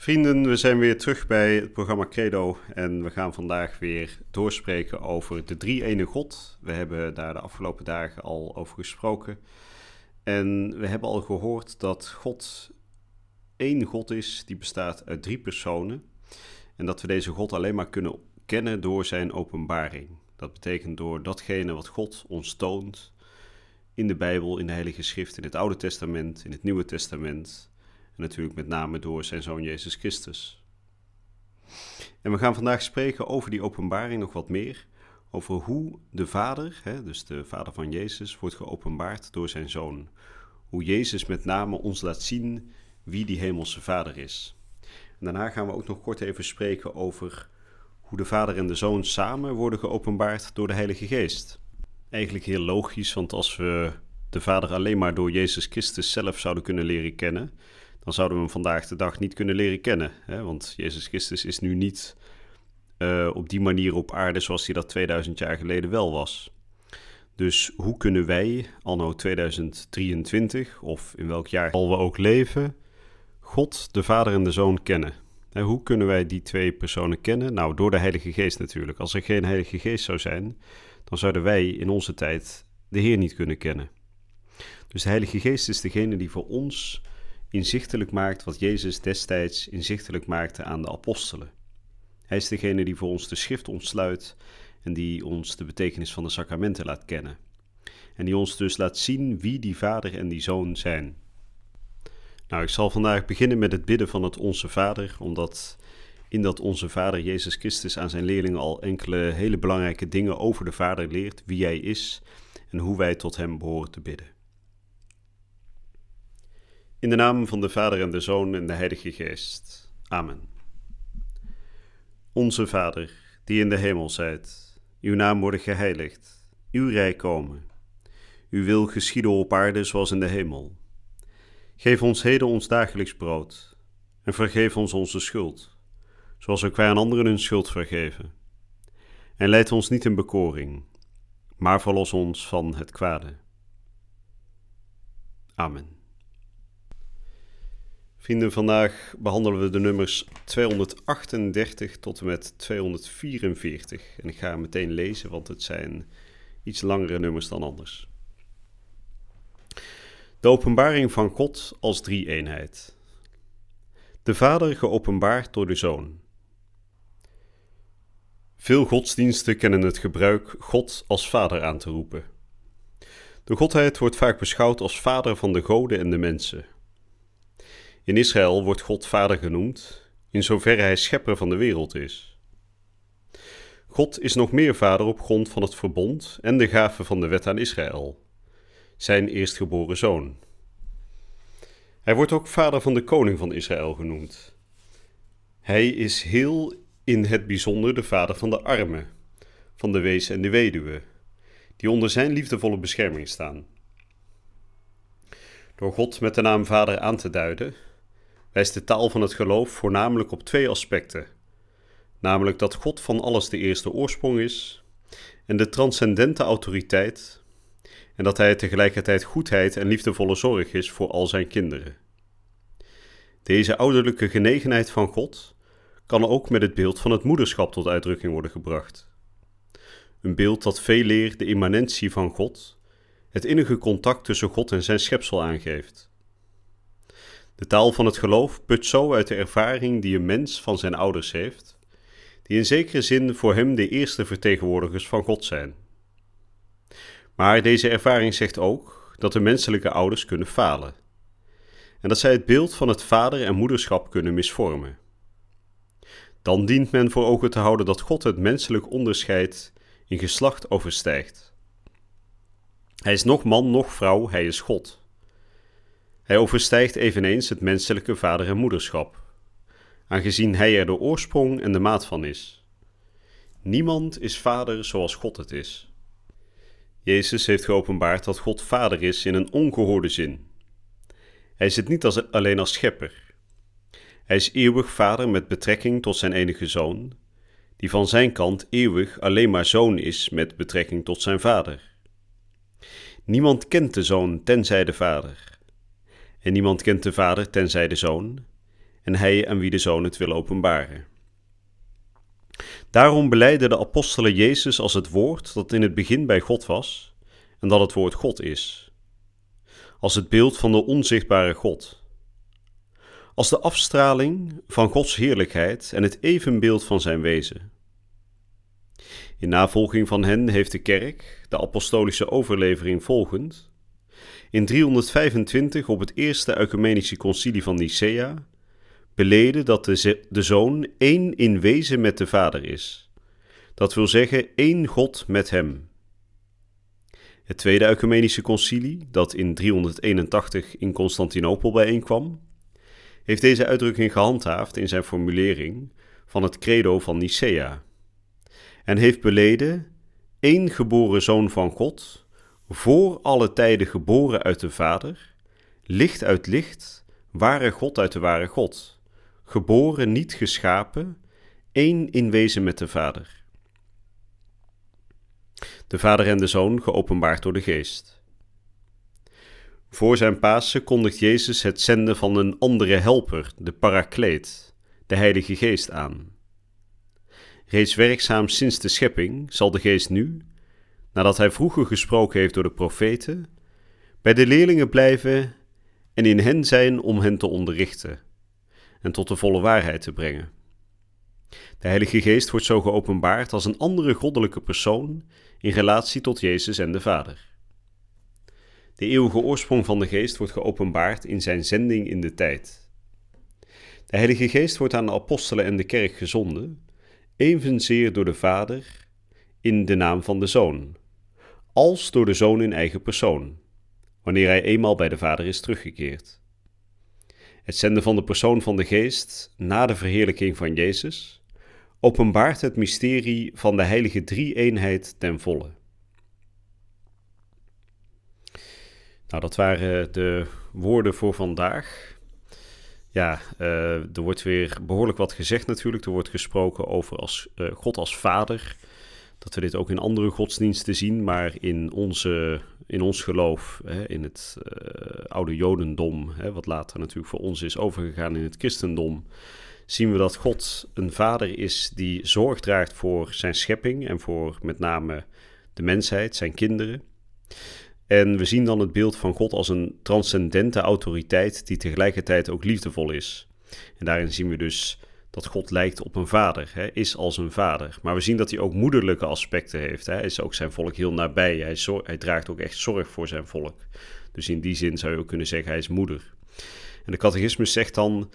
Vrienden, we zijn weer terug bij het programma Credo en we gaan vandaag weer doorspreken over de drie ene God. We hebben daar de afgelopen dagen al over gesproken. En we hebben al gehoord dat God één God is die bestaat uit drie personen. En dat we deze God alleen maar kunnen kennen door zijn openbaring. Dat betekent door datgene wat God ons toont in de Bijbel, in de Heilige Schrift, in het Oude Testament, in het Nieuwe Testament natuurlijk met name door zijn zoon Jezus Christus. En we gaan vandaag spreken over die openbaring nog wat meer. Over hoe de Vader, hè, dus de Vader van Jezus, wordt geopenbaard door zijn zoon. Hoe Jezus met name ons laat zien wie die hemelse Vader is. En daarna gaan we ook nog kort even spreken over hoe de Vader en de Zoon samen worden geopenbaard door de Heilige Geest. Eigenlijk heel logisch, want als we de Vader alleen maar door Jezus Christus zelf zouden kunnen leren kennen, dan zouden we hem vandaag de dag niet kunnen leren kennen. Hè? Want Jezus Christus is nu niet uh, op die manier op aarde zoals hij dat 2000 jaar geleden wel was. Dus hoe kunnen wij, anno 2023, of in welk jaar al we ook leven, God, de Vader en de Zoon kennen? En hoe kunnen wij die twee personen kennen? Nou, door de Heilige Geest natuurlijk. Als er geen Heilige Geest zou zijn, dan zouden wij in onze tijd de Heer niet kunnen kennen. Dus de Heilige Geest is degene die voor ons inzichtelijk maakt wat Jezus destijds inzichtelijk maakte aan de apostelen. Hij is degene die voor ons de schrift ontsluit en die ons de betekenis van de sacramenten laat kennen. En die ons dus laat zien wie die vader en die zoon zijn. Nou, ik zal vandaag beginnen met het bidden van het Onze Vader, omdat in dat Onze Vader Jezus Christus aan zijn leerlingen al enkele hele belangrijke dingen over de Vader leert, wie hij is en hoe wij tot hem behoren te bidden. In de naam van de Vader en de Zoon en de Heilige Geest. Amen. Onze Vader, die in de hemel zijt, uw naam worden geheiligd, uw rijk komen. Uw wil geschieden op aarde zoals in de hemel. Geef ons heden ons dagelijks brood en vergeef ons onze schuld, zoals ook wij aan anderen hun schuld vergeven. En leid ons niet in bekoring, maar verlos ons van het kwade. Amen. Vrienden, vandaag behandelen we de nummers 238 tot en met 244. En ik ga meteen lezen, want het zijn iets langere nummers dan anders. De openbaring van God als drie-eenheid. De Vader geopenbaard door de Zoon. Veel godsdiensten kennen het gebruik God als Vader aan te roepen. De Godheid wordt vaak beschouwd als Vader van de goden en de mensen in Israël wordt God Vader genoemd, in zoverre hij schepper van de wereld is. God is nog meer vader op grond van het verbond en de gave van de wet aan Israël, zijn eerstgeboren zoon. Hij wordt ook vader van de koning van Israël genoemd. Hij is heel in het bijzonder de vader van de armen, van de wees en de weduwe, die onder zijn liefdevolle bescherming staan. Door God met de naam Vader aan te duiden, wijst de taal van het geloof voornamelijk op twee aspecten. Namelijk dat God van alles de eerste oorsprong is en de transcendente autoriteit, en dat Hij tegelijkertijd goedheid en liefdevolle zorg is voor al zijn kinderen. Deze ouderlijke genegenheid van God kan ook met het beeld van het moederschap tot uitdrukking worden gebracht. Een beeld dat veel leer de immanentie van God, het innige contact tussen God en zijn schepsel aangeeft. De taal van het geloof put zo uit de ervaring die een mens van zijn ouders heeft, die in zekere zin voor hem de eerste vertegenwoordigers van God zijn. Maar deze ervaring zegt ook dat de menselijke ouders kunnen falen en dat zij het beeld van het vader- en moederschap kunnen misvormen. Dan dient men voor ogen te houden dat God het menselijk onderscheid in geslacht overstijgt. Hij is nog man, nog vrouw, hij is God. Hij overstijgt eveneens het menselijke vader- en moederschap. aangezien Hij er de oorsprong en de maat van is. Niemand is vader zoals God het is. Jezus heeft geopenbaard dat God vader is in een ongehoorde zin. Hij het niet als, alleen als schepper. Hij is eeuwig vader met betrekking tot zijn enige zoon, die van zijn kant eeuwig alleen maar zoon is met betrekking tot zijn vader. Niemand kent de zoon tenzij de vader. En niemand kent de vader tenzij de zoon, en hij aan wie de zoon het wil openbaren. Daarom beleiden de apostelen Jezus als het woord dat in het begin bij God was, en dat het woord God is. Als het beeld van de onzichtbare God. Als de afstraling van Gods heerlijkheid en het evenbeeld van zijn wezen. In navolging van hen heeft de kerk, de apostolische overlevering volgend, in 325 op het eerste ecumenische concilie van Nicea beleden dat de, de Zoon één in wezen met de Vader is. Dat wil zeggen één God met hem. Het tweede ecumenische concilie, dat in 381 in Constantinopel bijeenkwam, heeft deze uitdrukking gehandhaafd in zijn formulering van het credo van Nicea en heeft beleden één geboren zoon van God, voor alle tijden geboren uit de Vader, licht uit licht, ware God uit de ware God, geboren niet geschapen, één in wezen met de Vader. De Vader en de Zoon geopenbaard door de Geest. Voor zijn Pasen kondigt Jezus het zenden van een andere helper, de Parakleet, de Heilige Geest aan. Reeds werkzaam sinds de schepping zal de Geest nu, nadat hij vroeger gesproken heeft door de profeten, bij de leerlingen blijven en in hen zijn om hen te onderrichten en tot de volle waarheid te brengen. De Heilige Geest wordt zo geopenbaard als een andere goddelijke persoon in relatie tot Jezus en de Vader. De eeuwige oorsprong van de Geest wordt geopenbaard in zijn zending in de tijd. De Heilige Geest wordt aan de apostelen en de kerk gezonden evenzeer door de Vader in de naam van de Zoon, als door de Zoon in eigen persoon, wanneer hij eenmaal bij de Vader is teruggekeerd. Het zenden van de persoon van de Geest na de verheerlijking van Jezus openbaart het mysterie van de heilige drie-eenheid ten volle. Nou, dat waren de woorden voor vandaag ja, uh, er wordt weer behoorlijk wat gezegd natuurlijk. Er wordt gesproken over als, uh, God als vader. Dat we dit ook in andere godsdiensten zien, maar in, onze, in ons geloof, hè, in het uh, oude Jodendom, hè, wat later natuurlijk voor ons is overgegaan in het christendom, zien we dat God een vader is die zorg draagt voor zijn schepping en voor met name de mensheid, zijn kinderen. En we zien dan het beeld van God als een transcendente autoriteit die tegelijkertijd ook liefdevol is. En daarin zien we dus dat God lijkt op een vader, hè, is als een vader. Maar we zien dat hij ook moederlijke aspecten heeft. Hè. Hij is ook zijn volk heel nabij. Hij, hij draagt ook echt zorg voor zijn volk. Dus in die zin zou je ook kunnen zeggen, hij is moeder. En de catechismus zegt dan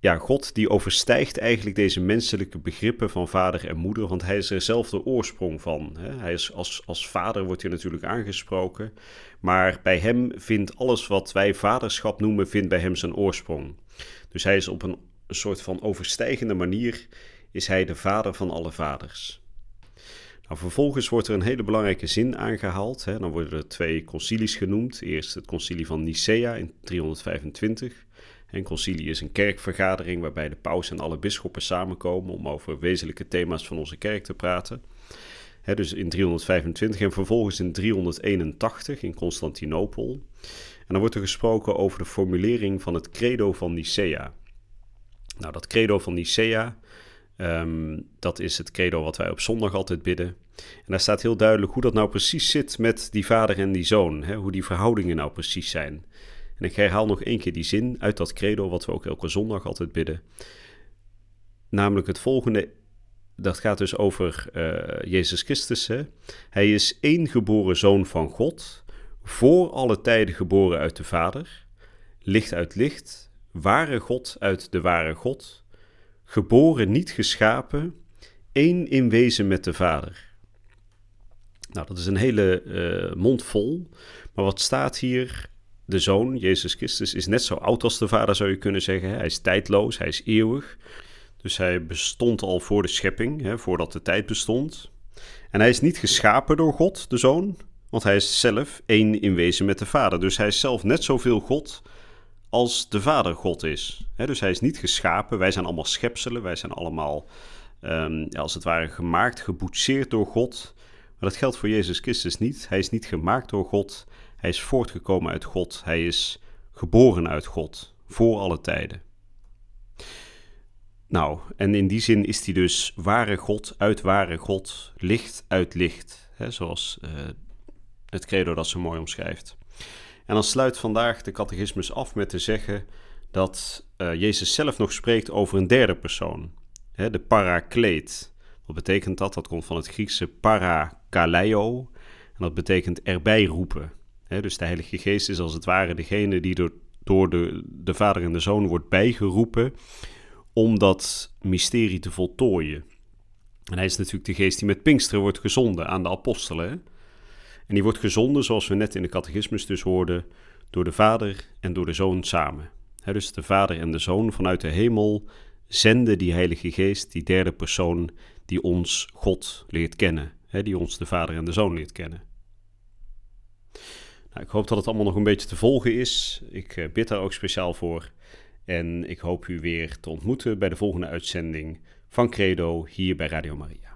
ja, God die overstijgt eigenlijk deze menselijke begrippen van vader en moeder, want hij is er zelf de oorsprong van. Hè? Hij is als, als vader wordt hij natuurlijk aangesproken, maar bij hem vindt alles wat wij vaderschap noemen, vindt bij hem zijn oorsprong. Dus hij is op een, een soort van overstijgende manier, is hij de vader van alle vaders. Nou, vervolgens wordt er een hele belangrijke zin aangehaald. Hè. Dan worden er twee concilies genoemd. Eerst het concilie van Nicea in 325 een concilie is een kerkvergadering waarbij de paus en alle bisschoppen samenkomen om over wezenlijke thema's van onze kerk te praten. dus in 325 en vervolgens in 381 in Constantinopel. En dan wordt er gesproken over de formulering van het credo van Nicea. Nou, dat credo van Nicea, ehm, dat is het credo wat wij op zondag altijd bidden. En daar staat heel duidelijk hoe dat nou precies zit met die vader en die zoon. Hè, hoe die verhoudingen nou precies zijn. En ik herhaal nog één keer die zin uit dat credo, wat we ook elke zondag altijd bidden. Namelijk het volgende, dat gaat dus over uh, Jezus Christus. Hè? Hij is één geboren zoon van God, voor alle tijden geboren uit de Vader, licht uit licht, ware God uit de ware God, geboren niet geschapen, één in wezen met de Vader. Nou, dat is een hele uh, mond vol, maar wat staat hier de Zoon, Jezus Christus, is net zo oud als de Vader, zou je kunnen zeggen. Hij is tijdloos, hij is eeuwig. Dus hij bestond al voor de schepping, hè, voordat de tijd bestond. En hij is niet geschapen door God, de Zoon, want hij is zelf één in wezen met de Vader. Dus hij is zelf net zoveel God als de Vader God is. dus hij is niet geschapen, wij zijn allemaal schepselen, wij zijn allemaal um, als het ware gemaakt, geboetseerd door God. Maar dat geldt voor Jezus Christus niet. Hij is niet gemaakt door God, hij is voortgekomen uit God, hij is geboren uit God, voor alle tijden. Nou, en in die zin is hij dus ware God uit ware God, licht uit licht, zoals uh, het credo dat zo mooi omschrijft. En dan sluit vandaag de catechismus af met te zeggen dat uh, Jezus zelf nog spreekt over een derde persoon, hè, de parakleet. Wat betekent dat? Dat komt van het Griekse parakaleo en dat betekent erbij roepen. Hè, dus de Heilige Geest is als het ware degene die door, door de, de Vader en de Zoon wordt bijgeroepen om dat mysterie te voltooien. En hij is natuurlijk de geest die met Pinksteren wordt gezonden aan de apostelen. En die wordt gezonden, zoals we net in de catechismus dus hoorden, door de Vader en door de Zoon samen. dus de Vader en de Zoon vanuit de hemel zenden die Heilige Geest, die derde persoon, die ons God leert kennen. die ons de Vader en de Zoon leert kennen. Nou, ik hoop dat het allemaal nog een beetje te volgen is. Ik eh, bid daar ook speciaal voor. En ik hoop u weer te ontmoeten bij de volgende uitzending van Credo hier bij Radio Maria.